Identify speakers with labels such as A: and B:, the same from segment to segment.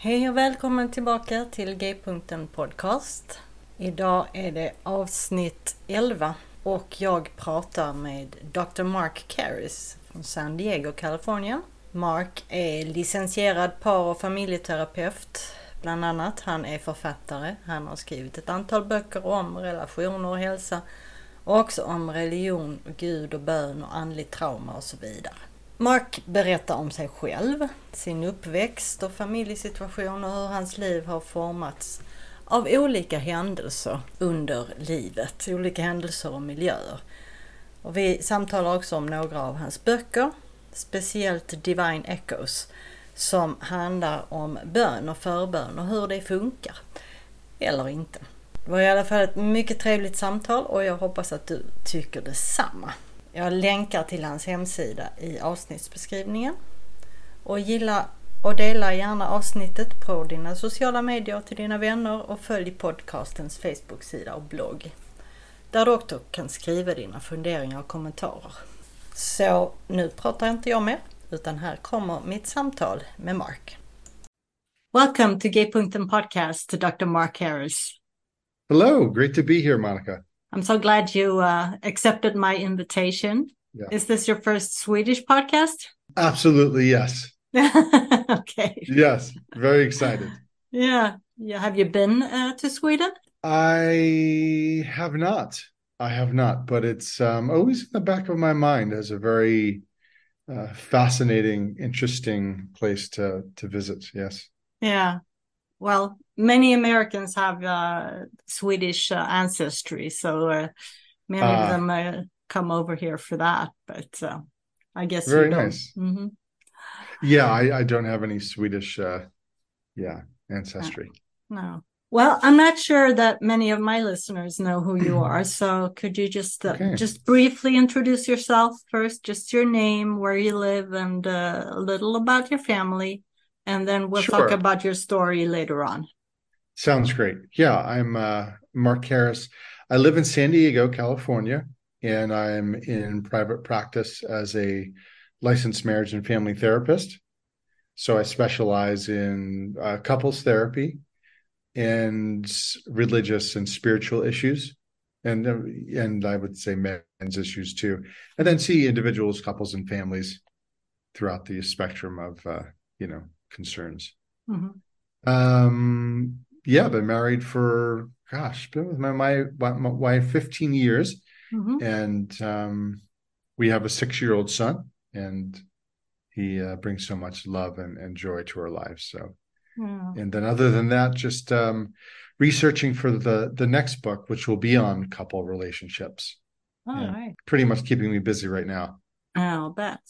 A: Hej och välkommen tillbaka till G-punkten Podcast. Idag är det avsnitt 11 och jag pratar med Dr. Mark Caris från San Diego, Kalifornien. Mark är licensierad par och familjeterapeut bland annat. Han är författare. Han har skrivit ett antal böcker om relationer och hälsa och också om religion, Gud och bön och andligt trauma och så vidare. Mark berättar om sig själv, sin uppväxt och familjesituation och hur hans liv har formats av olika händelser under livet, olika händelser och miljöer. Och vi samtalar också om några av hans böcker, speciellt Divine Echoes, som handlar om bön och förbön och hur det funkar. Eller inte. Det var i alla fall ett mycket trevligt samtal och jag hoppas att du tycker detsamma. Jag länkar till hans hemsida i avsnittsbeskrivningen. Och gilla och dela gärna avsnittet på dina sociala medier till dina vänner och följ podcastens Facebook-sida och blogg. Där du också kan skriva dina funderingar och kommentarer. Så nu pratar inte jag mer, utan här kommer mitt samtal med Mark. Welcome to G-punkten podcast to Dr. Mark Harris.
B: Hello, great to be here, Monica.
A: I'm so glad you uh, accepted my invitation.
B: Yeah.
A: Is this your first Swedish podcast?
B: Absolutely, yes.
A: okay.
B: Yes, very excited.
A: Yeah. Yeah. Have you been uh, to Sweden?
B: I have not. I have not, but it's um, always in the back of my mind as a very uh, fascinating, interesting place to to visit. Yes.
A: Yeah. Well, many Americans have uh, Swedish uh, ancestry, so uh, many of
B: Ah.
A: them uh, come over here for that. But uh, I guess
B: Very nice.
A: Mhm.
B: Yeah, I, I don't have any Swedish, uh, yeah, ancestry.
A: No. Well, I'm not sure that many of my listeners know who you are. So could you just uh,
B: Okay.
A: just briefly introduce yourself first, just your name, where you live, and uh, a little about your family, and then we'll talk about your story later on.
B: Sounds great. Yeah, I'm uh, Mark Karris. I live in San Diego, California, and I'm in private practice as a licensed marriage and family therapist. So I specialize in uh, couples therapy and religious and spiritual issues, and uh, and I would say men's issues too, and then see individuals, couples, and families throughout the spectrum of uh, you know concerns.
A: Mhm.
B: Um, yeah, been married for gosh, been with my my, my wife 15 years,
A: Mhm.
B: and um, we have a six-year-old son, and he uh, brings so much love and, and joy to our lives. So,
A: Yeah.
B: and then other than that, just um, researching for the the next book, which will be on couple relationships.
A: All right.
B: Pretty much keeping me busy right now.
A: I'll bet.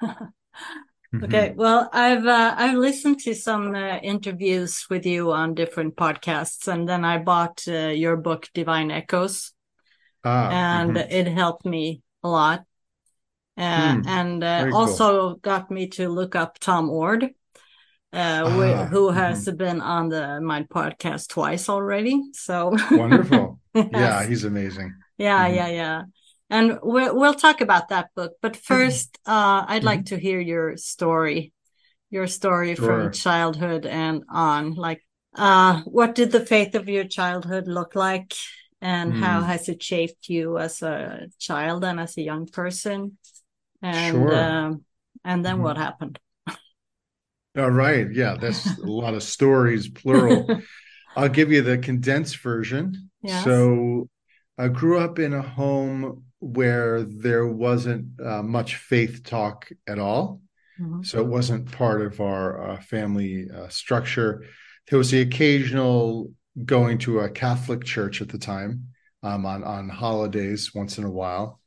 B: Mhm.
A: Okay, well, I've uh, I've listened to some uh, interviews with you on different podcasts, and then I bought uh, your book Divine Echoes,
B: Ah,
A: and
B: mhm.
A: it helped me a lot, uh,
B: Hmm,
A: and uh,
B: very cool.
A: also got me to look up Tom Oord, uh,
B: Ah,
A: who has been on the my podcast twice already. So
B: wonderful. Yeah, he's amazing.
A: Yeah,
B: Mhm.
A: yeah, yeah. And we'll we'll talk about that book. But first, uh, I'd like to hear your story, your story
B: Sure.
A: from childhood and on. Like, uh, what did the faith of your childhood look like? and mm. how has it shaped you as a child and as a young person? And sure. uh, and then mm. what happened?
B: All right, yeah, that's a lot of stories, plural. I'll give you the condensed version. Yes. So I grew up in a home where there wasn't uh, much faith talk at all. Mm-hmm. So it wasn't part of our uh, family uh, structure. There was the occasional going to a Catholic church at the time um, on on holidays once in a while,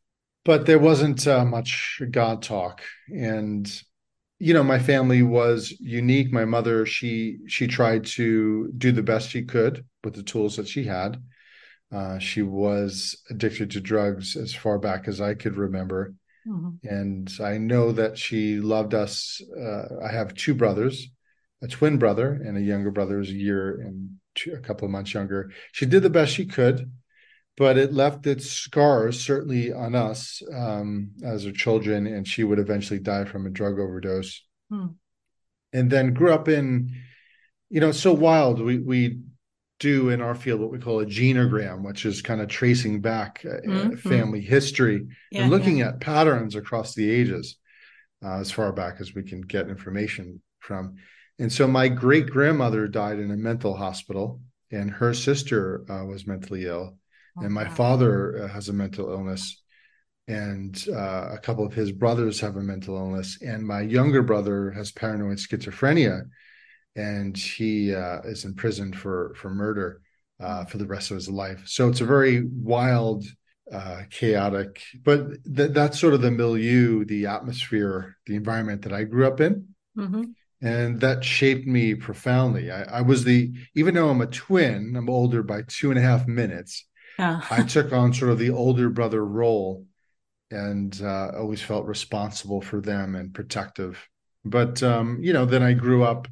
B: but there wasn't uh, much God talk. And you know, my family was unique. My mother, she she tried to do the best she could with the tools that she had. Uh, she was addicted to drugs as far back as I could remember. Mm-hmm. And I know that she loved us. Uh, I have two brothers, a twin brother and a younger brother who's a year and two, a couple of months younger. She did the best she could, but it left its scars certainly on us um, as her children. And she would eventually die from a drug overdose. Mm. And then grew up in, you know, so wild. We we do in our field what we call a genogram, which is kind of tracing back uh, mm-hmm. family history yeah, and looking yeah. at patterns across the ages uh, as far back as we can get information from. And so my great grandmother died in a mental hospital, and her sister uh, was mentally ill, oh, and my wow. father uh, has a mental illness. And uh, a couple of his brothers have a mental illness, and my younger brother has paranoid schizophrenia and he uh, is imprisoned for for murder uh, for the rest of his life. So it's a very wild, uh, chaotic, but th- that's sort of the milieu, the atmosphere, the environment that I grew up in. Mm-hmm. And that shaped me profoundly. I, I, was the, even though I'm a twin, I'm older by two and a half minutes. I took on sort of the older brother role and uh, always felt responsible for them and protective. But, um, you know, then I grew up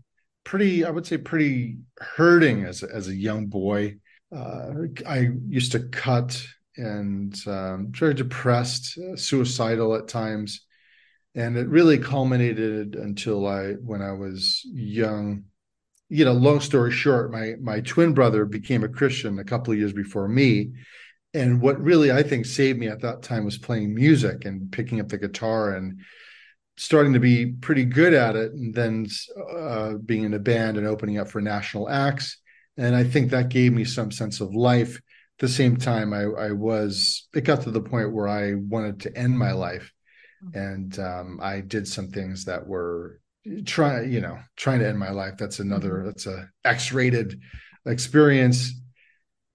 B: pretty, I would say, pretty hurting as as a young boy. Uh, I used to cut and um, very depressed, uh, suicidal at times, and it really culminated until I, when I was young. You know, long story short, my my twin brother became a Christian a couple of years before me, and what really I think saved me at that time was playing music and picking up the guitar and starting to be pretty good at it and then uh, being in a band and opening up for national acts. And i think that gave me some sense of life. At the same time i, I was it got to the point where i wanted to end my life. Mm-hmm. and um, i did some things that were trying you know trying to end my life. That's another mm-hmm. that's a x-rated experience.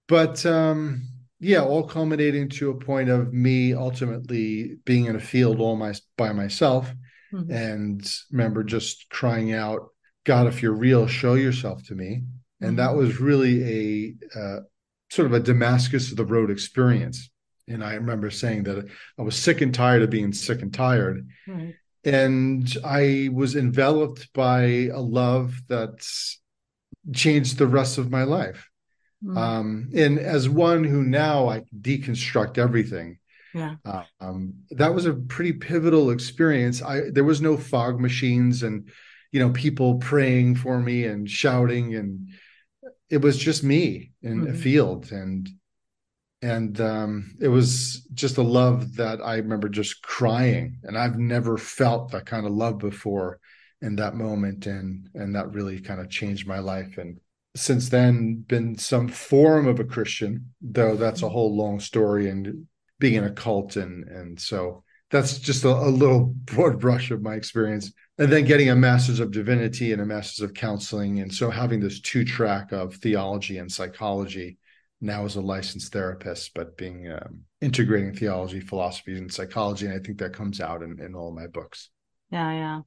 B: But um yeah all culminating to a point of me ultimately being in a field all my by myself mm-hmm. and remember just crying out, God, if you're real, show yourself to me. And mm-hmm. that was really a uh, sort of a Damascus of the road experience. And I remember saying that I was sick and tired of being sick and tired. Right. And I was enveloped by a love that changed the rest of my life. Mm-hmm. Um, and as one who now I deconstruct everything,
A: yeah.
B: Um, that was a pretty pivotal experience. I there was no fog machines and you know people praying for me and shouting and it was just me in mm-hmm. a field and and um, it was just a love that I remember just crying and I've never felt that kind of love before in that moment and and that really kind of changed my life and since then been some form of a Christian though that's a mm-hmm. whole long story and being in a cult and and so that's just a, a, little broad brush of my experience. And then getting a master's of divinity and a master's of counseling. And so having this two track of theology and psychology now as a licensed therapist but being um, integrating theology philosophy and psychology. And i think that comes out in, in all my books.
A: Yeah yeah.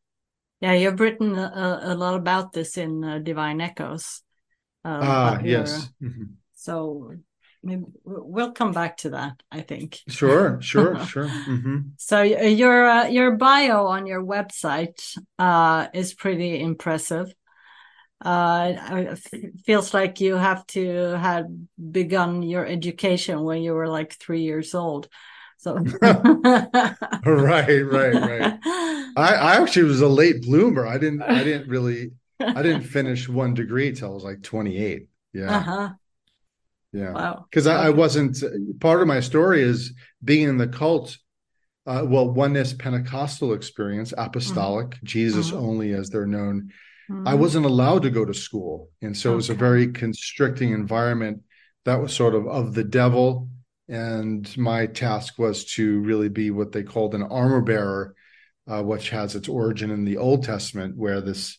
A: Yeah you've written a, a lot about this in uh, divine echoes
B: uh, ah yes. Mm-hmm.
A: so maybe we'll come back to that i think.
B: Sure sure sure. Mm-hmm.
A: so your uh, your bio on your website uh, is pretty impressive. Uh, feels like you have to have begun your education when you were like three years old so.
B: Right right right. I, I actually was a late bloomer. I didn't i didn't really i didn't finish one degree till i was like 28 yeah.
A: Uh-huh
B: Yeah.
A: Wow.
B: Because I, I wasn't part of my story is being in the cult. Uh, well, oneness Pentecostal experience, apostolic,
A: Mm-hmm.
B: Jesus
A: Mhm.
B: only as they're known. I
A: Mhm.
B: wasn't allowed to go to school. And so it was a very constricting environment that was sort of of the devil. And my task was to really be what they called an armor bearer, uh, which has its origin in the Old Testament, where this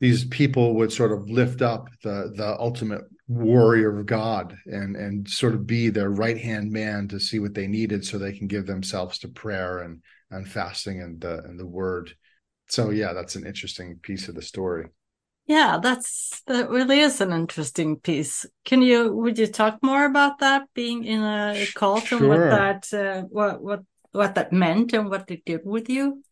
B: these people would sort of lift up the the ultimate warrior of God and and sort of be their right hand man to see what they needed so they can give themselves to prayer and and fasting and the and the word. So yeah, that's an interesting piece of the story.
A: Yeah, that's that really is an interesting piece. Can you would you talk more about that being in a cult and what that uh, what what what that meant and what it did with you?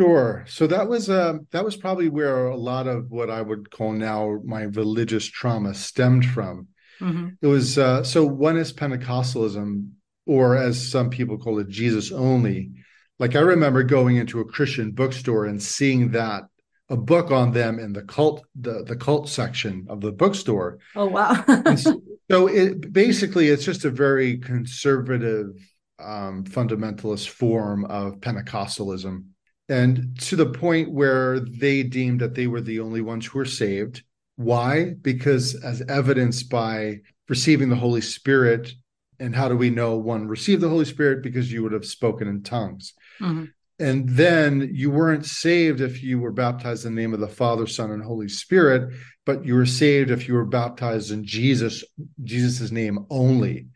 B: Sure. So that was uh, that was probably where a lot of what I would call now my religious trauma stemmed from.
A: hmm
B: It was uh, so oneness Pentecostalism, or as some people call it, Jesus only. Like I remember going into a Christian bookstore and seeing that a book on them in the cult the the cult section of the bookstore.
A: Oh wow.
B: So, so it basically it's just a very conservative um, fundamentalist form of Pentecostalism, and to the point where they deemed that they were the only ones who were saved. Why? Because as evidenced by receiving the Holy Spirit, and how do we know one received the Holy Spirit? Because you would have spoken in tongues.
A: Mhm.
B: And then you weren't saved if you were baptized in the name of the Father, Son, and Holy Spirit, but you were saved if you were baptized in Jesus, Jesus's name only.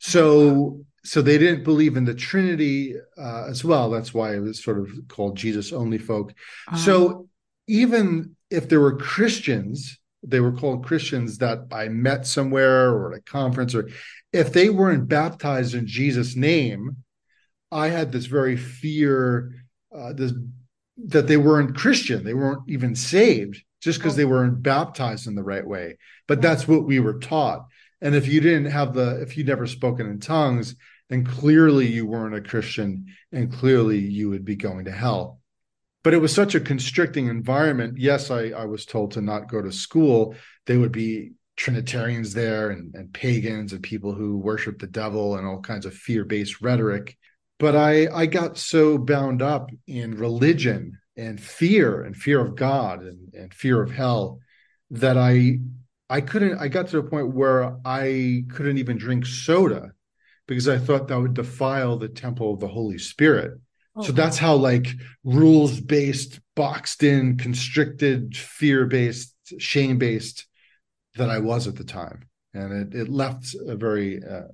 B: So, so they didn't believe in the Trinity uh, as well. That's why it was sort of called Jesus only folk.
A: Uh,
B: So even if there were Christians, they were called Christians that I met somewhere or at a conference, or if they weren't baptized in Jesus' name, I had this very fear uh, this that they weren't Christian, they weren't even saved just because they weren't baptized in the right way. But that's what we were taught. And if you didn't have the, if you'd never spoken in tongues, then clearly you weren't a Christian, and clearly you would be going to hell but it was such a constricting environment. Yes, I, I was told to not go to school. They would be Trinitarians there and, and pagans and people who worship the devil and all kinds of fear-based rhetoric. But I, I got so bound up in religion and fear and fear of God and, and fear of hell that I I couldn't I got to a point where I couldn't even drink soda because I thought that would defile the temple of the Holy Spirit. So that's how like rules based, boxed in, constricted, fear based, shame based that I was at the time, and it it left a very uh,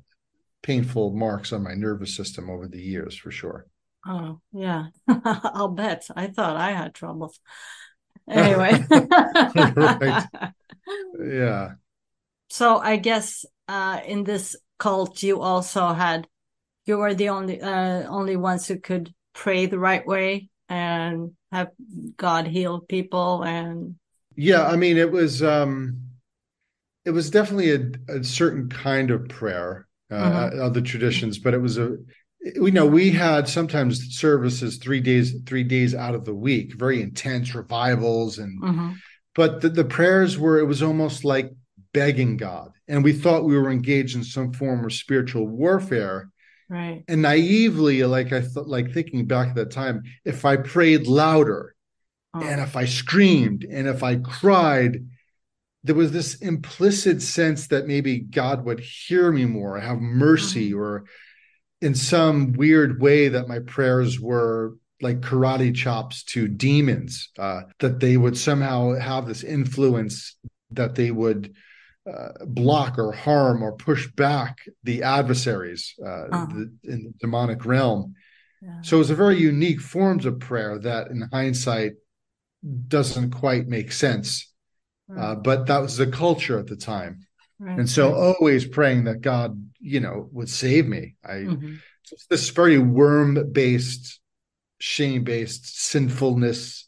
B: painful marks on my nervous system over the years for sure.
A: Oh, yeah. I'll bet. I thought I had troubles. Anyway.
B: Right. Yeah,
A: So I guess uh, in this cult, you also had you were the only uh, only ones who could pray the right way and have God heal people and
B: yeah. I mean, it was um, it was definitely a, a certain kind of prayer, uh,
A: Mhm.
B: other traditions, but it was a we know we had sometimes services three days three days out of the week, very intense revivals and
A: Mhm.
B: but the, the prayers were it was almost like begging god. And we thought we were engaged in some form of spiritual warfare.
A: Right.
B: and naively like i thought like thinking back at that time if i prayed louder
A: Oh,
B: and if i screamed and if i cried there was this implicit sense that maybe god would hear me more have mercy or in some weird way that my prayers were like karate chops to demons uh, that they would somehow have this influence that they would uh, block or harm or push back the adversaries uh,
A: Uh-huh.
B: the, in the demonic realm
A: yeah.
B: so it's a very unique forms of prayer that in hindsight doesn't quite make sense uh, but that was the culture at the time
A: right,
B: and so
A: right.
B: always praying that god you know would save me i
A: Mhm.
B: it's this very worm based, shame based, sinfulness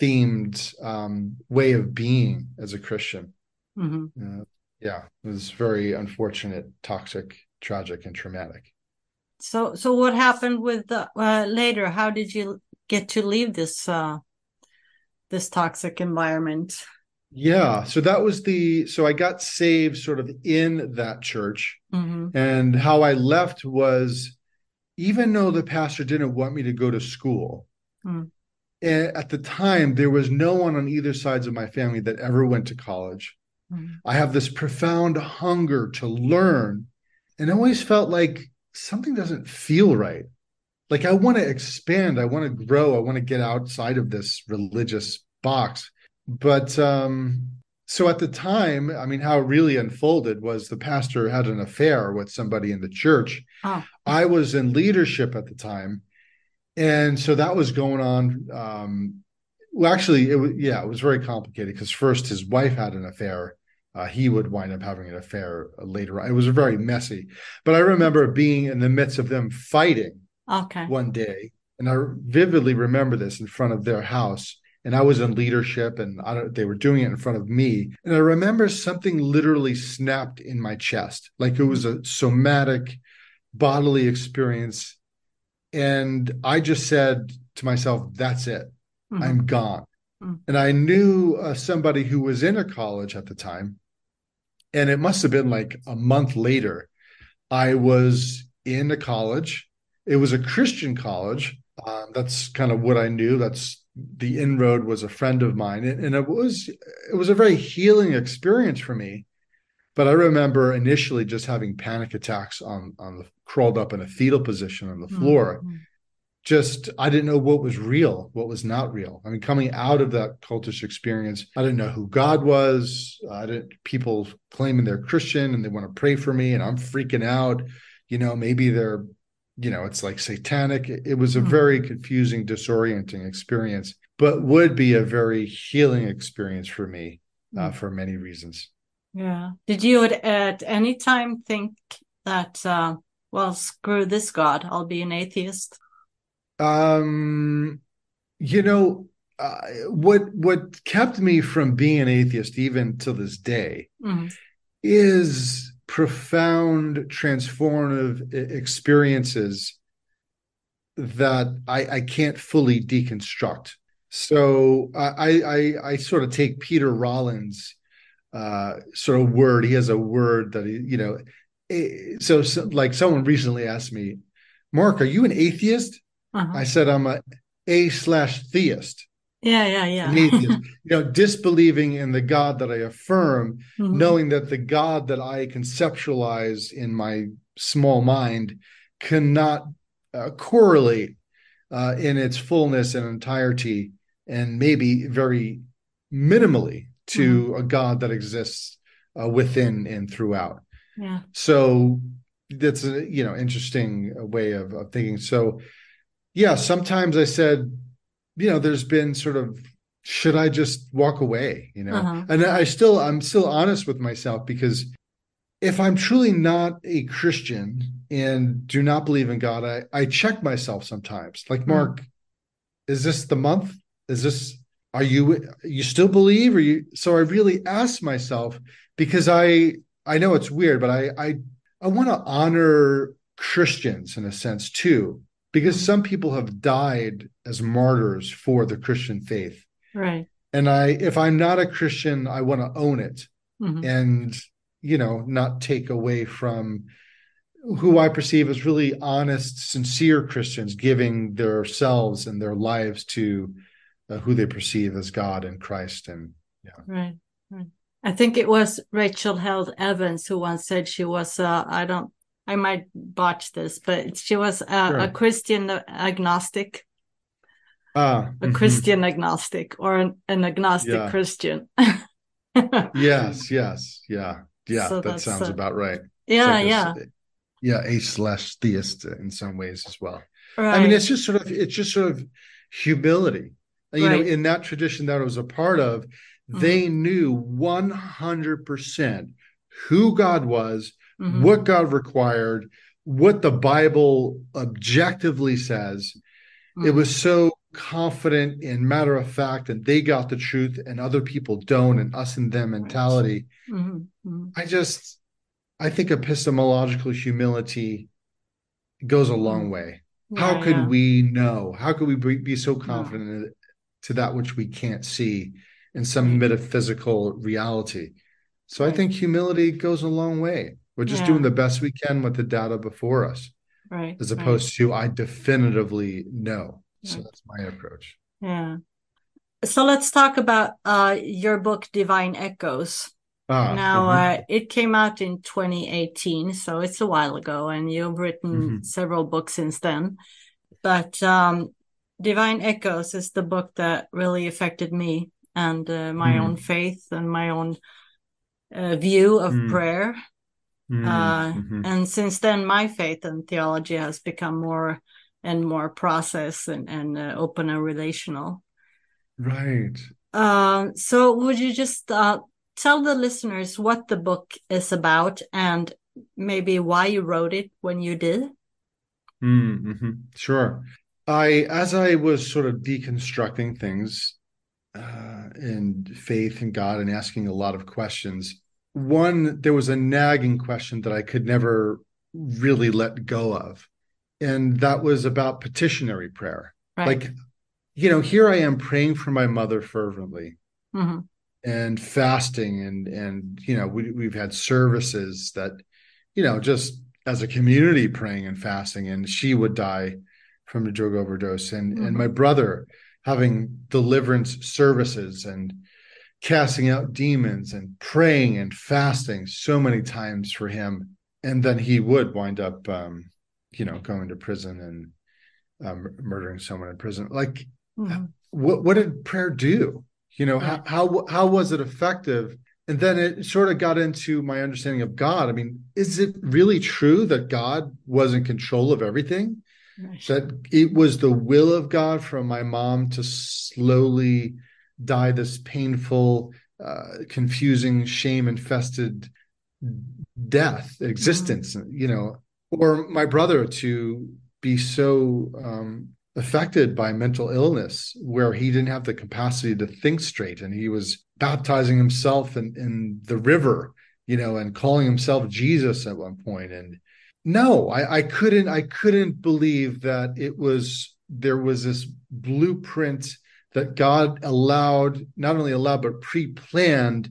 B: themed um, way of being as a Christian.
A: Mhm.
B: Uh, yeah, it was very unfortunate, toxic, tragic, and traumatic.
A: So so what happened with the uh, later? How did you get to leave this uh this toxic environment?
B: Yeah. So that was the, so I got saved sort of in that church.
A: Mm-hmm.
B: And how I left was even though the pastor didn't want me to go to school,
A: Mm.
B: and at the time, there was no one on either sides of my family that ever went to college. I have this profound hunger to learn and I always felt like something doesn't feel right. Like I want to expand, I want to grow, I want to get outside of this religious box. But um so at the time, I mean how it really unfolded was the pastor had an affair with somebody in the church.
A: Oh.
B: I was in leadership at the time. And so that was going on um well actually it was yeah, it was very complicated because first his wife had an affair uh, he would wind up having an affair later on. It was very messy. But I remember being in the midst of them fighting
A: Okay.
B: one day, and I vividly remember this in front of their house. And I was in leadership, and I don't, they were doing it in front of me. And I remember something literally snapped in my chest, like it was a somatic bodily experience. And I just said to myself, that's it.
A: Mhm.
B: I'm gone.
A: Mm.
B: And I knew uh, somebody who was in a college at the time. And it must have been like a month later, I was in a college. It was a Christian college. Um, that's kind of what I knew. That's the inroad was a friend of mine. And, and it was it was a very healing experience for me. But I remember initially just having panic attacks on on the crawled up in a fetal position on the floor
A: Mhm.
B: Just I didn't know what was real, what was not real. I mean, coming out of that cultish experience, I didn't know who God was. I didn't people claiming they're Christian and they want to pray for me, and I'm freaking out. You know, maybe they're, you know, it's like satanic. It, it was a
A: Mhm.
B: very confusing, disorienting experience, but would be a very healing experience for me uh,
A: Mm.
B: for many reasons.
A: Yeah. Did you at, at any time think that, uh, well, screw this God, I'll be an atheist?
B: Um, you know, uh, what what kept me from being an atheist even to this day
A: Mhm.
B: is profound transformative experiences that I, I can't fully deconstruct. So I, I I sort of take Peter Rollins uh, sort of word. He has a word that he, you know, eh, so, so like someone recently asked me, Mark, are you an atheist?
A: Uh-huh.
B: I said I'm a a slash theist,
A: Yeah, yeah, yeah.
B: you know, disbelieving in the God that I affirm,
A: Mhm.
B: knowing that the God that I conceptualize in my small mind cannot uh, correlate uh, in its fullness and entirety, and maybe very minimally to a God that exists uh, within and throughout.
A: Yeah.
B: So that's a you know interesting way of, of thinking. So yeah, sometimes I said, you know, there's been sort of should I just walk away, you know?
A: Uh-huh.
B: And I still I'm still honest with myself because if I'm truly not a Christian and do not believe in God, I, I check myself sometimes. Like, Mark, is this the month? Is this are you you still believe or you so I really ask myself because I I know it's weird, but I I I want to honor Christians in a sense too, because some people have died as martyrs for the Christian faith.
A: Right.
B: And I if I'm not a Christian, I want to own it
A: Mhm.
B: and you know not take away from who I perceive as really honest, sincere Christians giving themselves and their lives to uh, who they perceive as God and Christ. And
A: Right. Right. I think it was Rachel Held Evans who once said she was, uh, I don't, I might botch this, but she was a
B: Sure.
A: Christian agnostic,
B: ah,
A: a
B: mhm.
A: Christian agnostic, or an, an agnostic
B: Yeah.
A: Christian.
B: yes, yes, yeah, yeah.
A: So
B: that sounds
A: uh,
B: about right.
A: Yeah,
B: a-
A: yeah.
B: yeah, a slash theist in some ways as well.
A: Right.
B: I mean, it's just sort of it's just sort of humility. You know, in that tradition that I was a part of,
A: Mhm.
B: they knew 100% who God was,
A: Mhm.
B: what God required, what the Bible objectively says. It
A: Mhm.
B: was so confident and matter of fact, and they got the truth, and other people don't, and us and them mentality.
A: Mhm. Mhm.
B: I just, I think epistemological humility goes a long way. How could
A: yeah.
B: we know? How could we be, be so confident in- to that which we can't see in some metaphysical reality. So. I think humility goes a long way. We're just yeah. doing the best we can with the data before us.
A: Right.
B: As opposed right. to I definitively know. Right. So that's my approach.
A: Yeah. So let's talk about uh, your book, Divine Echoes. Ah, now, uh-huh. uh, it came out in 2018, so it's a while ago, and you've written mm-hmm. several books since then. But um, Divine Echoes is the book that really affected me and uh, my mm. own faith and my own uh, view of mm. prayer. Mm. Uh, mm-hmm. And since then, my faith and theology has become more and more process and, and uh, open and relational.
B: Right.
A: Uh, so, would you just uh, tell the listeners what the book is about and maybe why you wrote it when you did?
B: Mm-hmm. Sure. I, as I was sort of deconstructing things uh, in faith and God and asking a lot of questions, one, there was a nagging question that I could never really let go of. And that was about petitionary prayer. Right. Like, you know, here I am praying for my mother fervently mm-hmm. and fasting and, and, you know, we, we've had services that, you know, just as a community praying and fasting and she would die from a drug overdose and mm-hmm. and my brother having deliverance services and casting out demons and praying and fasting so many times for him. And then he would wind up um, you know going to prison and um, murdering someone in prison. Like mm-hmm. what what did prayer do? You know how, how how was it effective? And then it sort of got into my understanding of god. I mean is it really true that god was in control of everything? That it was the will of God for my mom to slowly die this painful, uh, confusing, shame infested death, existence, mm-hmm. you know, or my brother to be so um, affected by mental illness where he didn't have the capacity to think straight and he was baptizing himself in, in the river, you know, and calling himself Jesus at one point and no I, I couldn't i couldn't believe that it was there was this blueprint that god allowed not only allowed but pre-planned.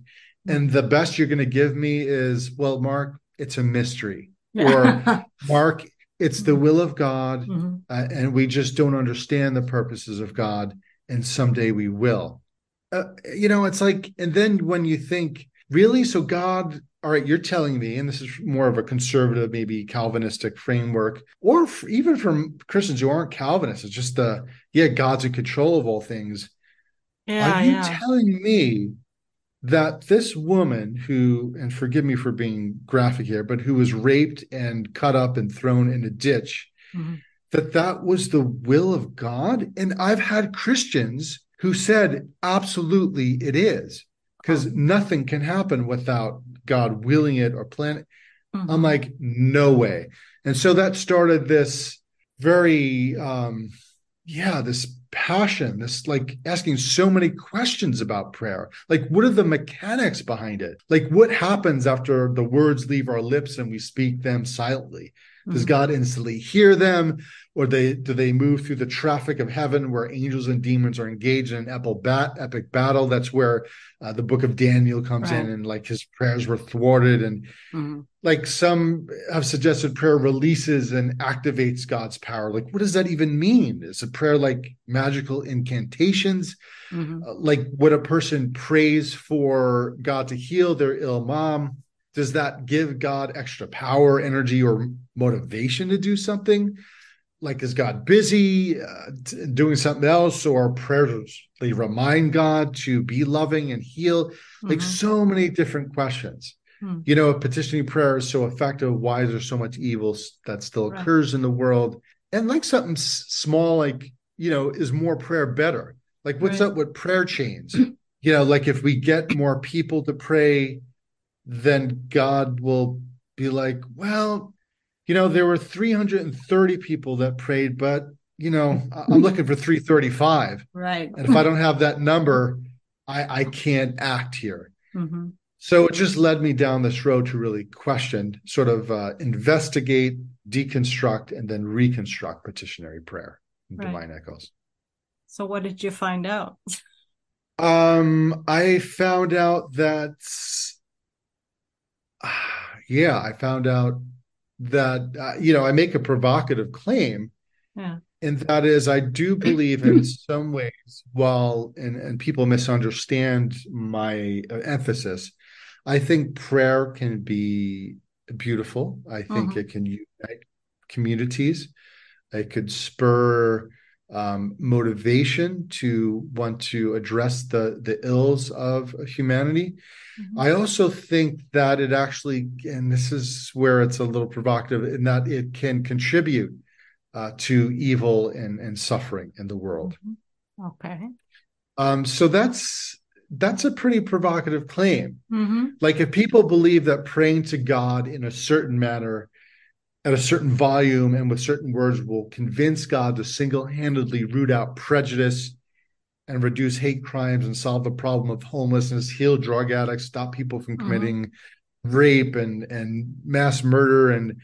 B: And the best you're going to give me is well mark it's a mystery. Or mark it's the will of god mm-hmm. uh, and we just don't understand the purposes of god and someday we will. Uh, you know it's like and then when you think really so god all right, you're telling me, and this is more of a conservative, maybe Calvinistic framework, or even from Christians who aren't Calvinists, it's just the, yeah, God's in control of all things. Yeah, Are you yeah. telling me that this woman who, and forgive me for being graphic here, but who was raped and cut up and thrown in a ditch, mm-hmm. that that was the will of God? And I've had Christians who said, absolutely, it is because nothing can happen without God willing it or planning. Mm-hmm. I'm like, no way. And so that started this very, um, yeah, this passion, this like asking so many questions about prayer. Like, what are the mechanics behind it? Like, what happens after the words leave our lips and we speak them silently? Does mm-hmm. God instantly hear them? Or they do they move through the traffic of heaven where angels and demons are engaged in an epic, bat, epic battle? That's where uh, the book of Daniel comes right. in and like his prayers were thwarted. And mm-hmm. like some have suggested prayer releases and activates God's power. Like, what does that even mean? Is a prayer like magical incantations? Mm-hmm. Uh, like, what a person prays for God to heal their ill mom? Does that give God extra power, energy, or motivation to do something? Like, is God busy uh, t- doing something else, or prayers they remind God to be loving and heal? Mm-hmm. Like, so many different questions. Mm-hmm. You know, petitioning prayer is so effective. Why is there so much evil that still right. occurs in the world? And like something s- small, like, you know, is more prayer better? Like, what's right. up with prayer chains? you know, like if we get more people to pray then God will be like, well, you know, there were 330 people that prayed, but you know, I'm looking for 335.
A: Right.
B: And if I don't have that number, I, I can't act here. Mm-hmm. So it just led me down this road to really question, sort of uh, investigate, deconstruct, and then reconstruct petitionary prayer and right. divine echoes.
A: So what did you find out?
B: Um, I found out that, yeah, I found out that, uh, you know, I make a provocative claim.
A: Yeah.
B: And that is, I do believe in some ways, while and, and people misunderstand my uh, emphasis, I think prayer can be beautiful. I think
A: Mhm.
B: it can unite communities. It could spur um, motivation to want to address the the ills of humanity.
A: Mhm.
B: I also think that it actually, and this is where it's a little provocative, in that it can contribute uh, to evil and, and suffering in the world.
A: Mhm. Okay.
B: Um, so that's that's a pretty provocative claim.
A: hmm
B: Like if people believe that praying to God in a certain manner, at a certain volume, and with certain words will convince God to single-handedly root out prejudice and reduce hate crimes and solve the problem of homelessness, heal drug addicts, stop people from
A: Mhm.
B: committing rape and and mass murder and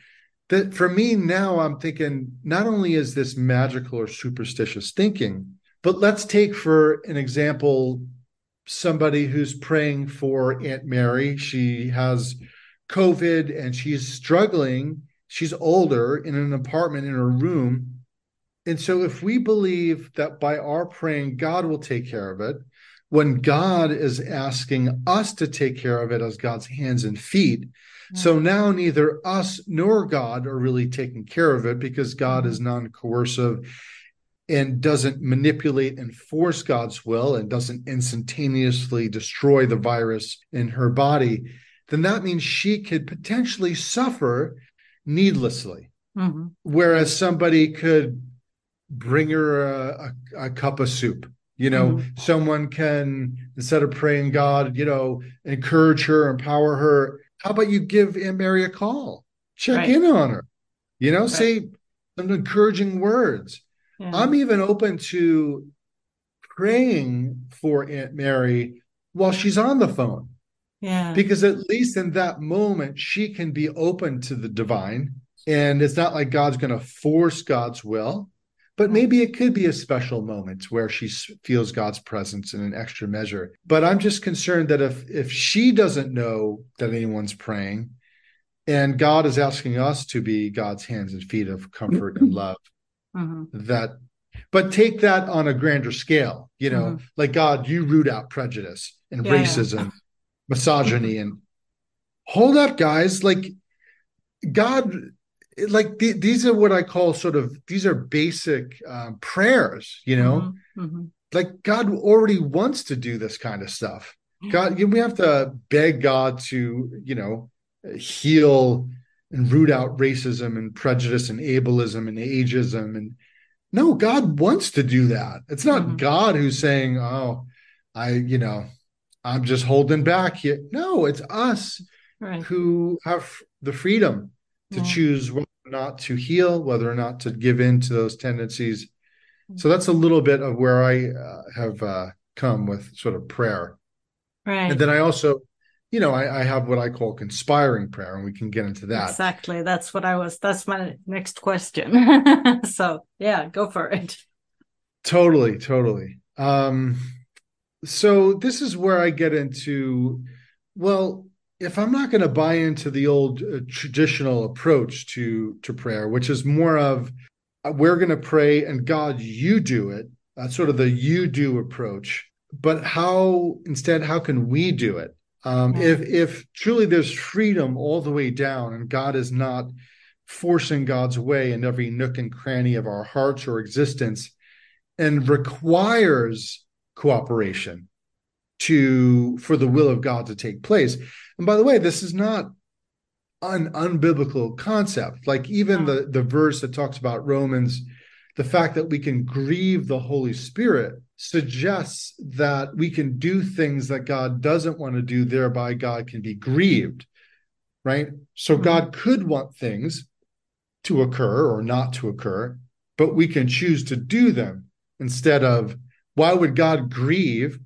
B: that for me now I'm thinking not only is this magical or superstitious thinking, but let's take for an example somebody who's praying for Aunt Mary. She has COVID and she's struggling. She's older in an apartment in her room. And so, if we believe that by our praying, God will take care of it, when God is asking us to take care of it as God's hands and feet, mm. so now neither us nor God are really taking care of it because God is mm. non coercive and doesn't manipulate and force God's will and doesn't instantaneously destroy the virus in her body, then that means she could potentially suffer needlessly.
A: hmm
B: Whereas somebody could bring her a, a, a cup of soup. You know, someone can, instead of praying God, you know, encourage her, empower her. How about you give Aunt Mary a call? Check
A: Right.
B: in on her. You know, say some encouraging words.
A: Yeah.
B: I'm even open to praying for Aunt Mary while she's on the phone
A: yeah.
B: because at least in that moment she can be open to the divine and it's not like god's going to force god's will. But maybe it could be a special moment where she feels god's presence in an extra measure. But i'm just concerned that if if she doesn't know that anyone's praying and god is asking us to be god's hands and feet of comfort and love
A: hmm
B: that but take that on a grander scale you know like god you root out prejudice and
A: yeah.
B: racism misogyny and hold up guys. Like god like th- these are what i call sort of these are basic um, prayers you know?
A: Hmm
B: like god already wants to do this kind of stuff. God we have to beg god to you know heal and root out racism and prejudice and ableism and ageism and no god wants to do that. It's not
A: Mhm.
B: god who's saying oh i you know i'm just holding back here no it's us
A: Right.
B: who have the freedom to
A: Yeah.
B: choose whether or not to heal whether or not to give in to those tendencies so that's a little bit of where i uh, have uh, come with sort of prayer
A: Right.
B: and then i also you know I, I have what i call conspiring prayer and we can get into that
A: Exactly. That's what I was. That's my next question. so yeah, go for it.
B: Totally, totally. Um, so this is where I get into, well, if I'm not going to buy into the old uh, traditional approach to to prayer, which is more of uh, we're going to pray and God, you do it. That's sort of the you do approach. But how instead, how can we do it? Um,
A: Yeah.
B: If if truly there's freedom all the way down, and God is not forcing God's way in every nook and cranny of our hearts or existence, and requires cooperation to for the will of God to take place. And by the way, this is not an unbiblical concept. Like even the the verse that talks about Romans, the fact that we can grieve the Holy Spirit suggests that we can do things that God doesn't want to do, thereby God can be grieved. Right? So
A: Mhm.
B: God could want things to occur or not to occur, but we can choose to do them instead of why would God grieve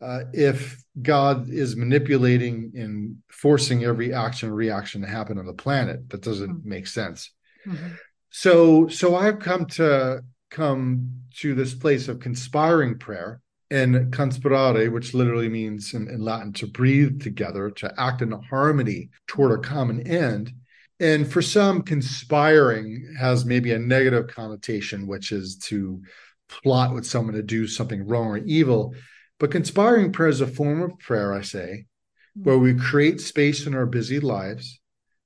B: uh, if God is manipulating and forcing every action reaction to happen on the planet? That doesn't
A: Mm.
B: make sense.
A: Mhm.
B: So, so I've come to come to this place of conspiring prayer, and conspirare, which literally means in, in, Latin to breathe together, to act in harmony toward a common end. And for some, conspiring has maybe a negative connotation, which is to plot with someone to do something wrong or evil. But conspiring prayer is a form of prayer, I say, where we create space in our busy lives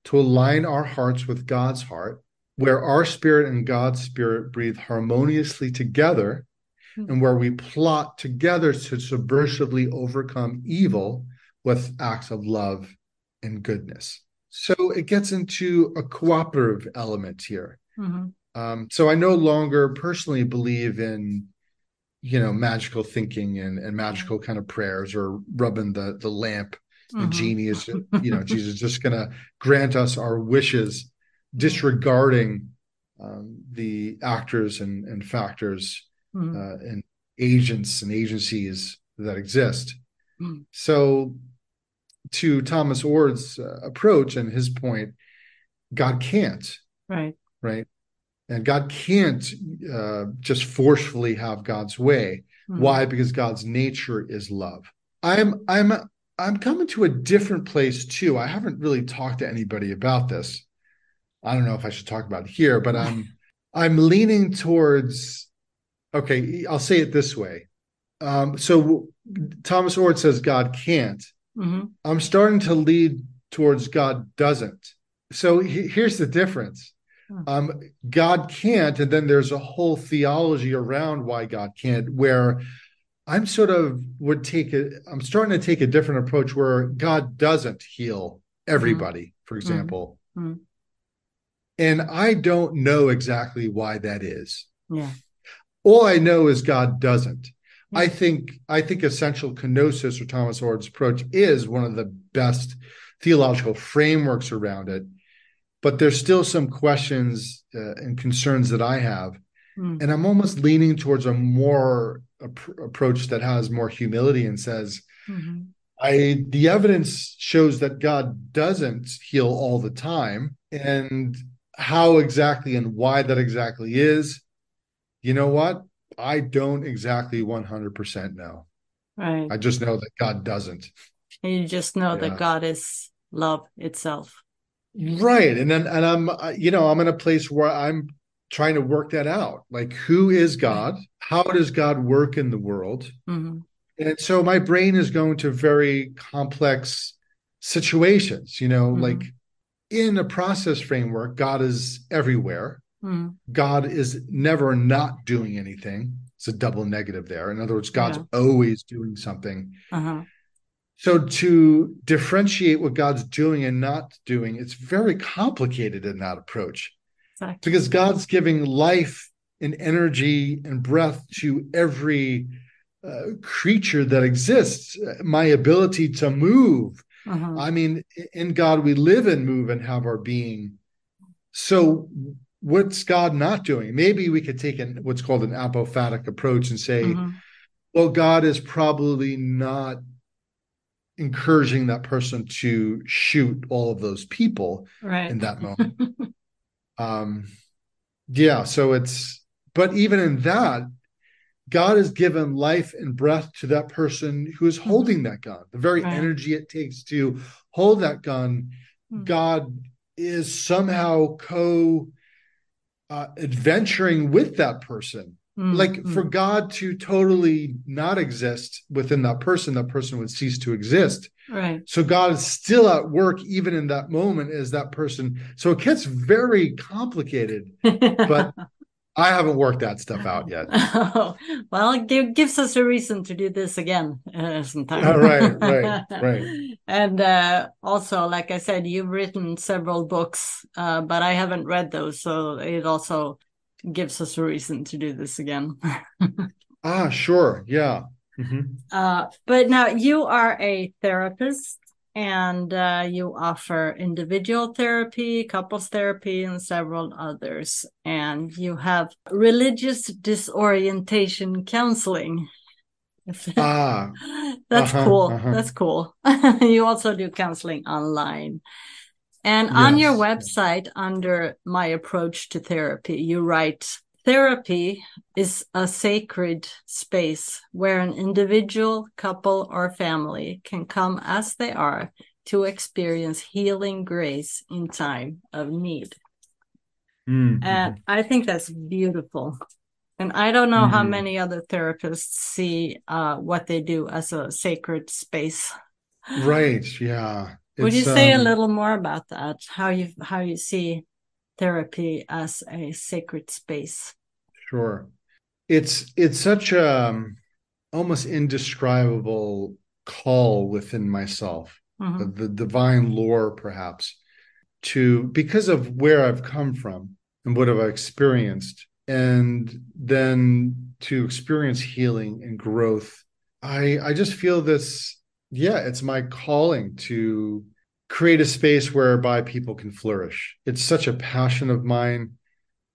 B: to align our hearts with God's heart, where our spirit and God's spirit breathe harmoniously together, mm-hmm. and where we plot together to subversively overcome evil with acts of love and goodness. So it gets into a cooperative element here. Mm-hmm. Um, so I no longer personally believe in, you know, magical thinking and, and magical kind of prayers or rubbing the the lamp. The mm-hmm. genie is, you know, Jesus is just going to grant us our wishes, disregarding um, the actors and, and factors mm-hmm. uh, and agents and agencies that exist. Mm-hmm. So, to Thomas Oord's uh, approach and his point, God can't.
A: Right.
B: Right and God can't uh, just forcefully have God's way. Mm-hmm. Why? Because God's nature is love. I'm I'm I'm coming to a different place too. I haven't really talked to anybody about this. I don't know if I should talk about it here, but I'm I'm leaning towards. Okay, I'll say it this way. Um, so Thomas Oord says God can't. Mm-hmm. I'm starting to lead towards God doesn't. So he, here's the difference. Um, God can't, and then there's a whole theology around why God can't, where I'm sort of would take it, I'm starting to take a different approach where God doesn't heal everybody, mm. for example. Mm. And I don't know exactly why that is.
A: Yeah.
B: All I know is God doesn't. Yeah. I think I think essential kenosis or Thomas Oord's approach is one of the best theological frameworks around it but there's still some questions uh, and concerns that I have. Mm. And I'm almost leaning towards a more ap- approach that has more humility and says, mm-hmm. I the evidence shows that God doesn't heal all the time. And how exactly and why that exactly is, you know what? I don't exactly 100% know.
A: Right.
B: I just know that God doesn't.
A: And you just know yeah. that God is love itself
B: right and then and i'm you know i'm in a place where i'm trying to work that out like who is god how does god work in the world mm-hmm. and so my brain is going to very complex situations you know mm-hmm. like in a process framework god is everywhere mm-hmm. god is never not doing anything it's a double negative there in other words god's yeah. always doing something uh-huh. So to differentiate what God's doing and not doing, it's very complicated in that approach. Exactly. Because God's giving life and energy and breath to every uh, creature that exists. My ability to move. Uh-huh. I mean, in God we live and move and have our being. So what's God not doing? Maybe we could take an what's called an apophatic approach and say, uh-huh. well, God is probably not encouraging that person to shoot all of those people
A: right.
B: in that moment. um, yeah, so it's, but even in that, God has given life and breath to that person who is mm-hmm. holding that gun. The very right. energy it takes to hold that gun, mm-hmm. God is somehow co uh, adventuring with that person Mm-hmm. Like for God to totally not exist within that person, that person would cease to exist.
A: Right.
B: So God is still at work even in that moment as that person. So it gets very complicated. but I haven't worked that stuff out yet.
A: Oh, well, it gives us a reason to do this again uh, sometime.
B: Uh, right, right, right.
A: and uh, also, like I said, you've written several books, uh, but I haven't read those, so it also gives us a reason to do this again.
B: ah, sure. Yeah. Mm-hmm.
A: Uh, but now you are a therapist and uh, you offer individual therapy, couples therapy, and several others. And you have religious disorientation counseling.
B: ah,
A: that's uh-huh, cool. Uh-huh. That's cool. you also do counseling online. And yes. on your website, under my approach to therapy, you write therapy is a sacred space where an individual, couple, or family can come as they are to experience healing grace in time of need. Mm-hmm. And I think that's beautiful. And I don't know mm-hmm. how many other therapists see uh, what they do as a sacred space.
B: Right. Yeah.
A: Would you say um, a little more about that? How you how you see therapy as a sacred space?
B: Sure. It's it's such a um, almost indescribable call within myself, mm-hmm. the, the divine lore, perhaps, to because of where I've come from and what have I experienced, and then to experience healing and growth. I I just feel this yeah, it's my calling to create a space whereby people can flourish. It's such a passion of mine.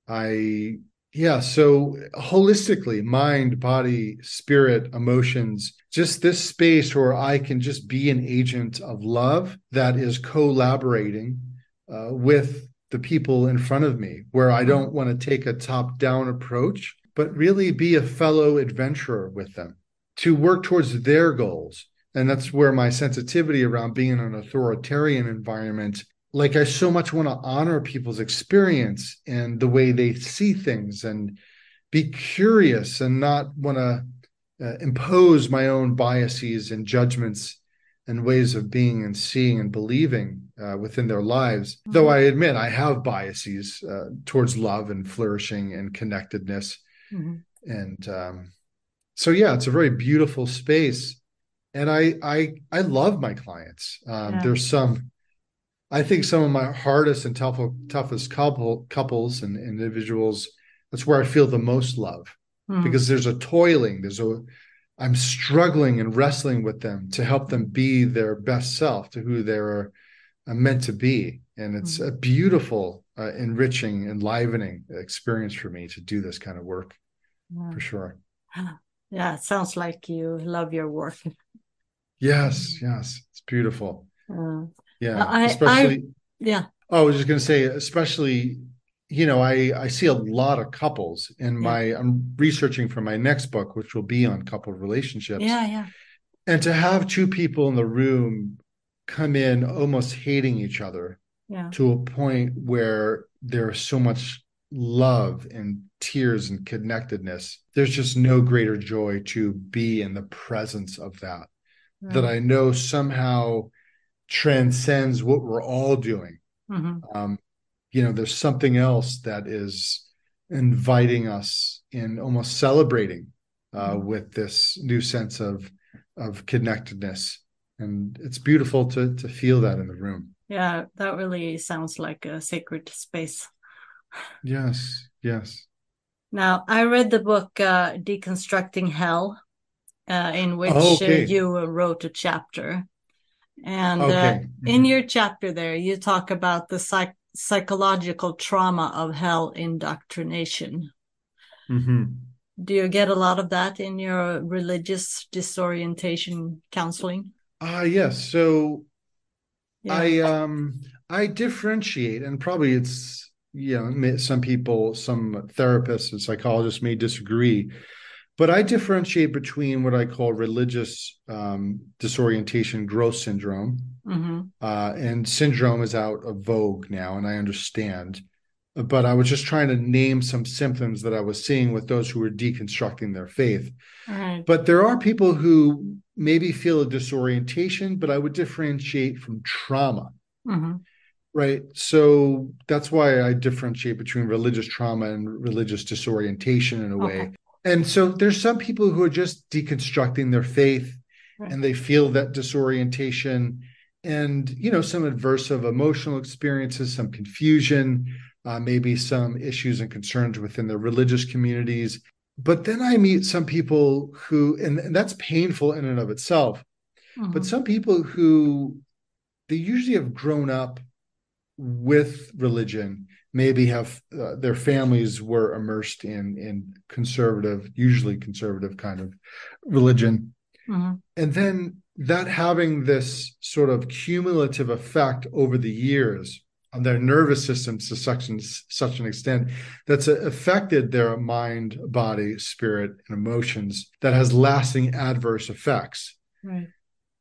B: I, yeah, so holistically, mind, body, spirit, emotions, just this space where I can just be an agent of love that is collaborating uh, with the people in front of me, where I don't want to take a top down approach, but really be a fellow adventurer with them to work towards their goals and that's where my sensitivity around being in an authoritarian environment like i so much want to honor people's experience and the way they see things and be curious and not want to uh, impose my own biases and judgments and ways of being and seeing and believing uh, within their lives mm-hmm. though i admit i have biases uh, towards love and flourishing and connectedness mm-hmm. and um, so yeah it's a very beautiful space and I I I love my clients. Um, yeah. There's some, I think some of my hardest and tough, toughest couple couples and individuals. That's where I feel the most love mm. because there's a toiling. There's a I'm struggling and wrestling with them to help them be their best self, to who they're uh, meant to be, and it's mm. a beautiful, uh, enriching, enlivening experience for me to do this kind of work, yeah. for sure.
A: Yeah, it sounds like you love your work.
B: Yes, yes, it's beautiful. Uh, yeah,
A: I, especially. I, yeah.
B: Oh, I was just going to say, especially, you know, I I see a lot of couples in my. I'm researching for my next book, which will be on couple relationships.
A: Yeah, yeah.
B: And to have two people in the room come in almost hating each other
A: yeah.
B: to a point where there's so much love and tears and connectedness. There's just no greater joy to be in the presence of that that I know somehow transcends what we're all doing. Mm-hmm. Um, you know, there's something else that is inviting us in almost celebrating uh, mm-hmm. with this new sense of of connectedness, and it's beautiful to to feel that in the room.
A: Yeah, that really sounds like a sacred space.
B: Yes, yes.
A: Now, I read the book uh, Deconstructing Hell uh, in which oh, okay. uh, you wrote a chapter. And uh, okay. mm-hmm. in your chapter there, you talk about the psych- psychological trauma of hell indoctrination. Mm-hmm. Do you get a lot of that in your religious disorientation counseling?
B: Ah, uh, yes. So yeah. I um I differentiate, and probably it's you know some people, some therapists and psychologists may disagree but I differentiate between what I call religious um, disorientation growth syndrome. Mm-hmm. Uh, and syndrome is out of vogue now, and I understand. But I was just trying to name some symptoms that I was seeing with those who were deconstructing their faith. Right. But there are people who maybe feel a disorientation, but I would differentiate from trauma. Mm-hmm. Right. So that's why I differentiate between religious trauma and religious disorientation in a okay. way and so there's some people who are just deconstructing their faith right. and they feel that disorientation and you know some adverse of emotional experiences some confusion uh, maybe some issues and concerns within their religious communities but then i meet some people who and, and that's painful in and of itself mm-hmm. but some people who they usually have grown up with religion maybe have uh, their families were immersed in in conservative usually conservative kind of religion mm-hmm. and then that having this sort of cumulative effect over the years on their nervous systems to such an, such an extent that's affected their mind, body, spirit, and emotions that has lasting adverse effects.
A: Right.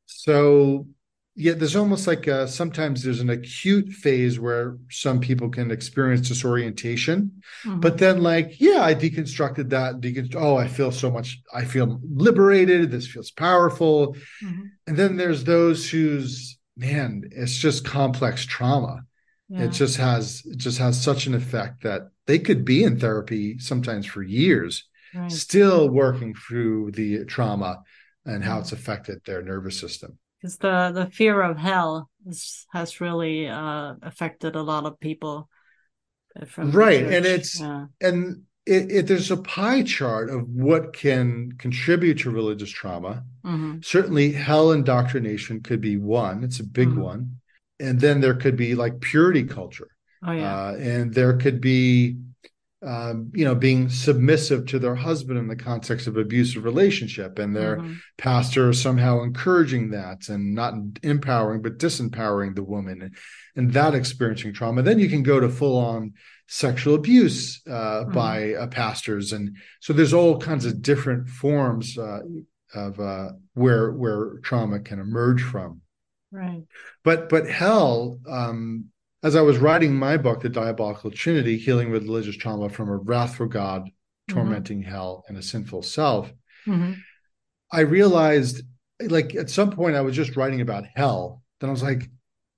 B: So yeah, there's almost like a, sometimes there's an acute phase where some people can experience disorientation, mm-hmm. but then like, yeah, I deconstructed that. Deconst- oh, I feel so much. I feel liberated. This feels powerful. Mm-hmm. And then there's those whose man, it's just complex trauma. Yeah. It just has it just has such an effect that they could be in therapy sometimes for years, right. still working through the trauma and how mm-hmm. it's affected their nervous system
A: because the the fear of hell is, has really uh, affected a lot of people.
B: right, and it's yeah. and it, it, there's a pie chart of what can contribute to religious trauma. Mm-hmm. Certainly, hell indoctrination could be one. It's a big mm-hmm. one, and then there could be like purity culture.
A: Oh yeah, uh,
B: and there could be um, you know, being submissive to their husband in the context of abusive relationship, and their mm-hmm. pastor somehow encouraging that and not empowering but disempowering the woman, and, and that experiencing trauma. Then you can go to full on sexual abuse uh, mm-hmm. by uh, pastors, and so there's all kinds of different forms uh, of uh, where where trauma can emerge from.
A: Right.
B: But but hell. Um, as I was writing my book, The Diabolical Trinity Healing with Religious Trauma from a Wrathful God, mm-hmm. Tormenting mm-hmm. Hell, and a Sinful Self, mm-hmm. I realized, like, at some point, I was just writing about hell. Then I was like,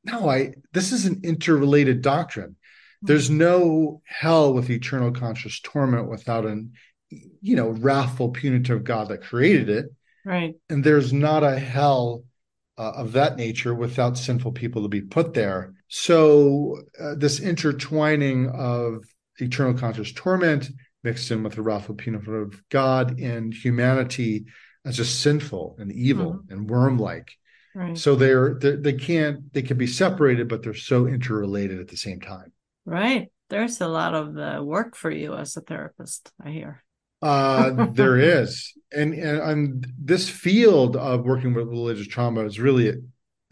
B: no, I this is an interrelated doctrine. Mm-hmm. There's no hell with eternal conscious torment without an, you know, wrathful, punitive God that created it.
A: Right.
B: And there's not a hell uh, of that nature without sinful people to be put there. So, uh, this intertwining of eternal conscious torment mixed in with the wrathful punishment of God and humanity as just sinful and evil mm-hmm. and worm-like. Right. So they're, they're they can't they can be separated, but they're so interrelated at the same time.
A: Right. There's a lot of uh, work for you as a therapist. I hear.
B: Uh, there is, and and I'm, this field of working with religious trauma is really,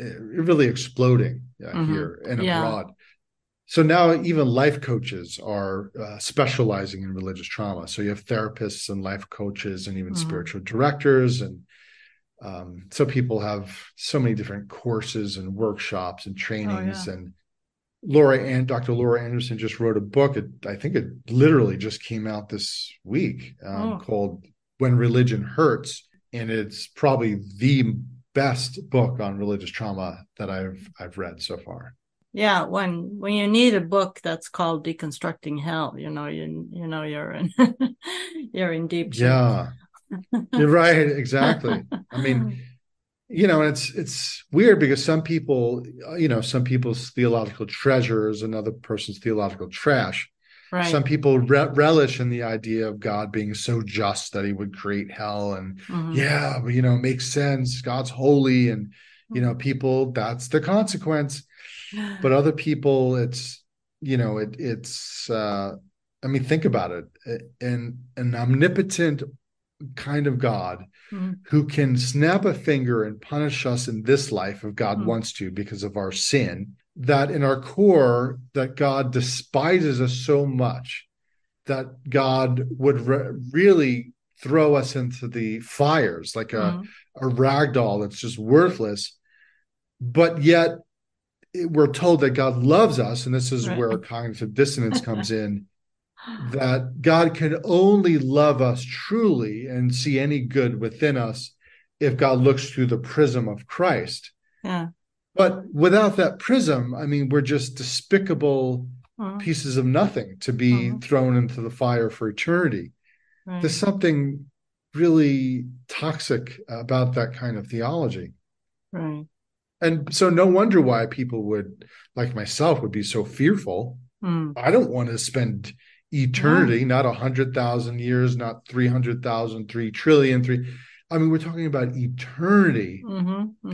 B: really exploding uh, mm-hmm. here and yeah. abroad. So now even life coaches are uh, specializing in religious trauma. So you have therapists and life coaches and even mm-hmm. spiritual directors and um, so people have so many different courses and workshops and trainings oh, yeah. and Laura and Dr. Laura Anderson just wrote a book. It, I think it literally just came out this week um, oh. called "When Religion Hurts," and it's probably the best book on religious trauma that I've I've read so far.
A: Yeah, when when you need a book that's called "Deconstructing Hell," you know you you know you're in you're in deep.
B: Yeah, you're right. Exactly. I mean you know it's it's weird because some people you know some people's theological treasure is another person's theological trash right. some people re- relish in the idea of god being so just that he would create hell and mm-hmm. yeah but you know it makes sense god's holy and you know mm-hmm. people that's the consequence but other people it's you know it it's uh i mean think about it an an omnipotent kind of God mm-hmm. who can snap a finger and punish us in this life if God mm-hmm. wants to because of our sin that in our core that God despises us so much that God would re- really throw us into the fires like a mm-hmm. a rag doll that's just worthless but yet we're told that God loves us and this is right. where cognitive dissonance comes in that God can only love us truly and see any good within us if God looks through the prism of Christ.
A: Yeah.
B: But without that prism, I mean, we're just despicable pieces of nothing to be thrown into the fire for eternity. Right. There's something really toxic about that kind of theology.
A: Right.
B: And so no wonder why people would like myself would be so fearful. Mm. I don't want to spend eternity, not a hundred thousand years, not 300,000, 3 trillion, three. I mean, we're talking about eternity mm-hmm, mm-hmm.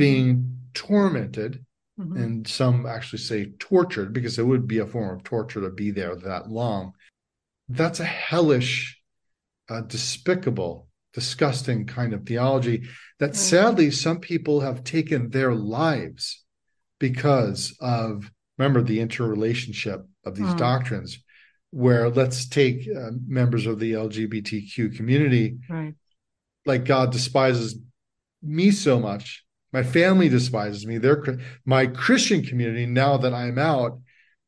B: Tormented, mm-hmm. and some actually say tortured because it would be a form of torture to be there that long. That's a hellish, uh, despicable, disgusting kind of theology that sadly some people have taken their lives because of remember the interrelationship of these
A: Mm.
B: doctrines where let's take uh, members of the lgbtq community
A: Right.
B: like god despises me so much my family despises me they're my christian community now that i'm out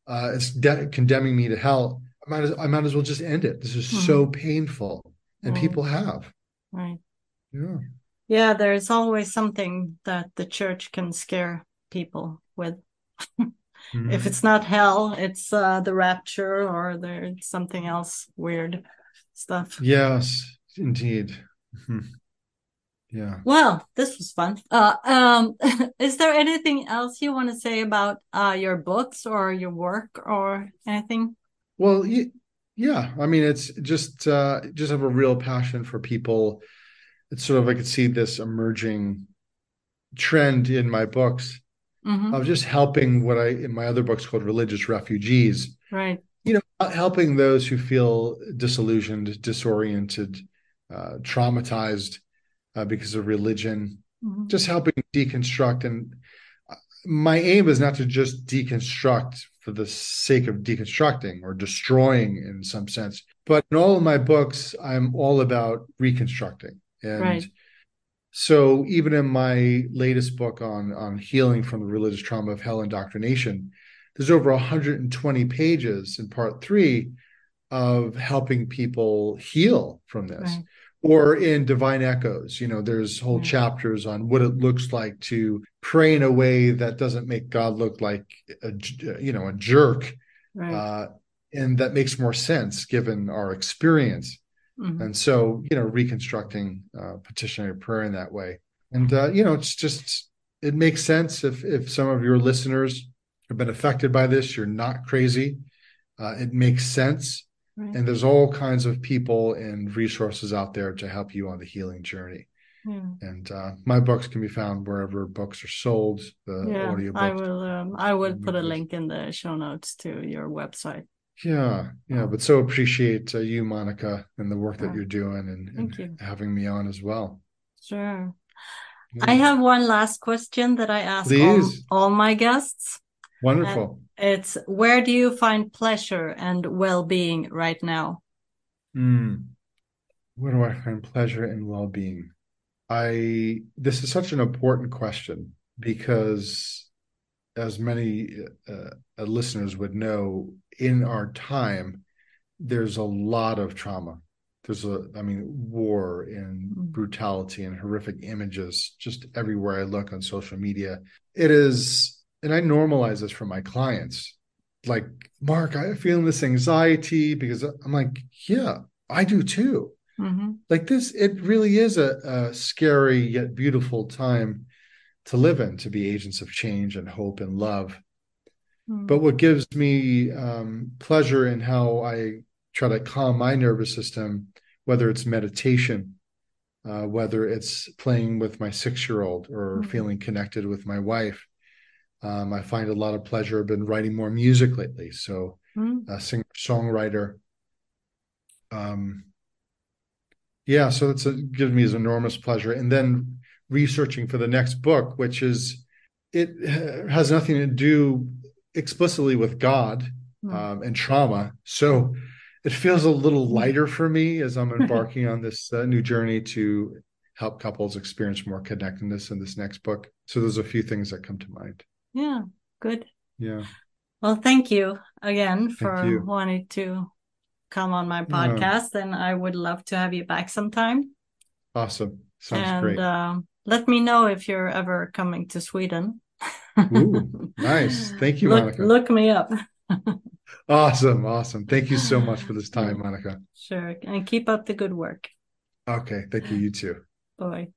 B: uh is de- condemning me to hell I might, as, I might as well just end it this is so painful and
A: Mm.
B: people have
A: Right.
B: yeah
A: Yeah, there's always something that the church can scare people with.
B: Mhm.
A: If it's not hell, it's uh, the rapture or there's something else weird stuff.
B: yes indeed Mhm. Yeah
A: Well, this was fun. Uh, um, is there anything else you want to say about uh, your books or your work or anything?
B: Well, yeah. I mean, it's just uh, just have a real passion for people. It's sort of I could see this emerging trend in my books
A: hmm
B: of just helping what I in my other books called religious refugees.
A: Right.
B: You know, helping those who feel disillusioned, disoriented, uh, traumatized uh, because of religion.
A: Mhm.
B: Just helping deconstruct. And uh, my aim is not to just deconstruct for the sake of deconstructing or destroying in some sense. But in all of my books, I'm all about reconstructing. And
A: Right.
B: so even in my latest book on on healing from the religious trauma of hell indoctrination, there's over 120 pages in part three of helping people heal from this.
A: Right.
B: Or in Divine Echoes, you know, there's whole
A: Yeah.
B: chapters on what it looks like to pray in a way that doesn't make God look like a you know a jerk,
A: Right.
B: uh, and that makes more sense given our experience.
A: Mhm.
B: And so, you know, reconstructing uh, petitionary prayer in that way, and uh, you know, it's just it makes sense if if some of your listeners have been affected by this. You're not crazy. Uh, it makes sense,
A: Right.
B: and there's all kinds of people and resources out there to help you on the healing journey.
A: Yeah.
B: And uh, my books can be found wherever books are sold. The
A: yeah,
B: audio
A: I will. Um, I will put a link in the show notes to your website.
B: Yeah, yeah, but so appreciate uh, you, Monica, and the work that you're doing, and, and
A: you.
B: having me on as well.
A: Sure.
B: Yeah.
A: I have one last question that I ask all, all my guests.
B: Wonderful.
A: It's where do you find pleasure and well-being right now?
B: Hmm. Where do I find pleasure and well-being? I this is such an important question because, as many uh, uh, listeners would know, in our time, there's a lot of trauma. There's a, I mean, war and
A: Mm.
B: brutality and horrific images just everywhere I look on social media. It is, and I normalize this for my clients. Like, Mark, I'm feeling this anxiety because I'm like, yeah, I do too
A: hmm
B: like this it really is a, a scary yet beautiful time to live in to be agents of change and hope and love but what gives me um, pleasure in how i try to calm my nervous system whether it's meditation uh, whether it's playing with my six-year-old or
A: Mhm.
B: feeling connected with my wife um, i find a lot of pleasure i've been writing more music lately so
A: Mm.
B: a singer songwriter. Um, yeah, so it's a, gives me enormous pleasure. And then researching for the next book, which is it uh, has nothing to do explicitly with God
A: Mm.
B: um, and trauma. So it feels a little lighter for me as I'm embarking on this uh, new journey to help couples experience more connectedness in this next book. So there's a few things that come to mind.
A: Yeah, good.
B: Yeah.
A: Well, thank you again for
B: you.
A: wanting to come on my podcast, and I would love to have you back sometime.
B: Awesome. Sounds
A: and
B: great.
A: um, let me know if you're ever coming to Sweden.
B: Ooh, nice. Thank you,
A: look,
B: Monica.
A: Look me up.
B: Awesome, awesome. Thank you so much for this time, Monica.
A: Sure, and keep up the good work.
B: Okay, thank you. You too.
A: Bye.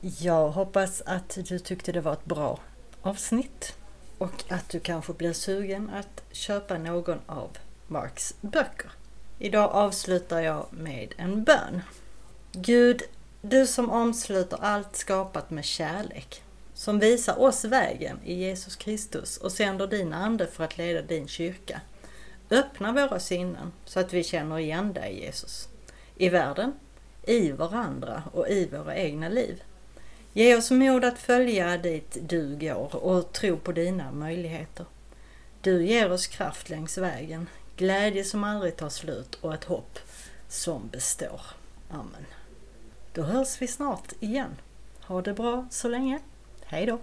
C: Jag hoppas att du tyckte det var ett bra avsnitt och att du kanske blir sugen att köpa någon av Marks böcker. Idag avslutar jag med en bön. Gud, du som omsluter allt skapat med kärlek, som visar oss vägen i Jesus Kristus och sänder din ande för att leda din kyrka. Öppna våra sinnen så att vi känner igen dig Jesus. I världen, i varandra och i våra egna liv. Ge oss mod att följa dit du går och tro på dina möjligheter.
A: Du ger oss kraft längs vägen, glädje som aldrig tar slut och ett hopp som består. Amen. Då hörs vi snart igen. Ha det bra så länge. Hej då!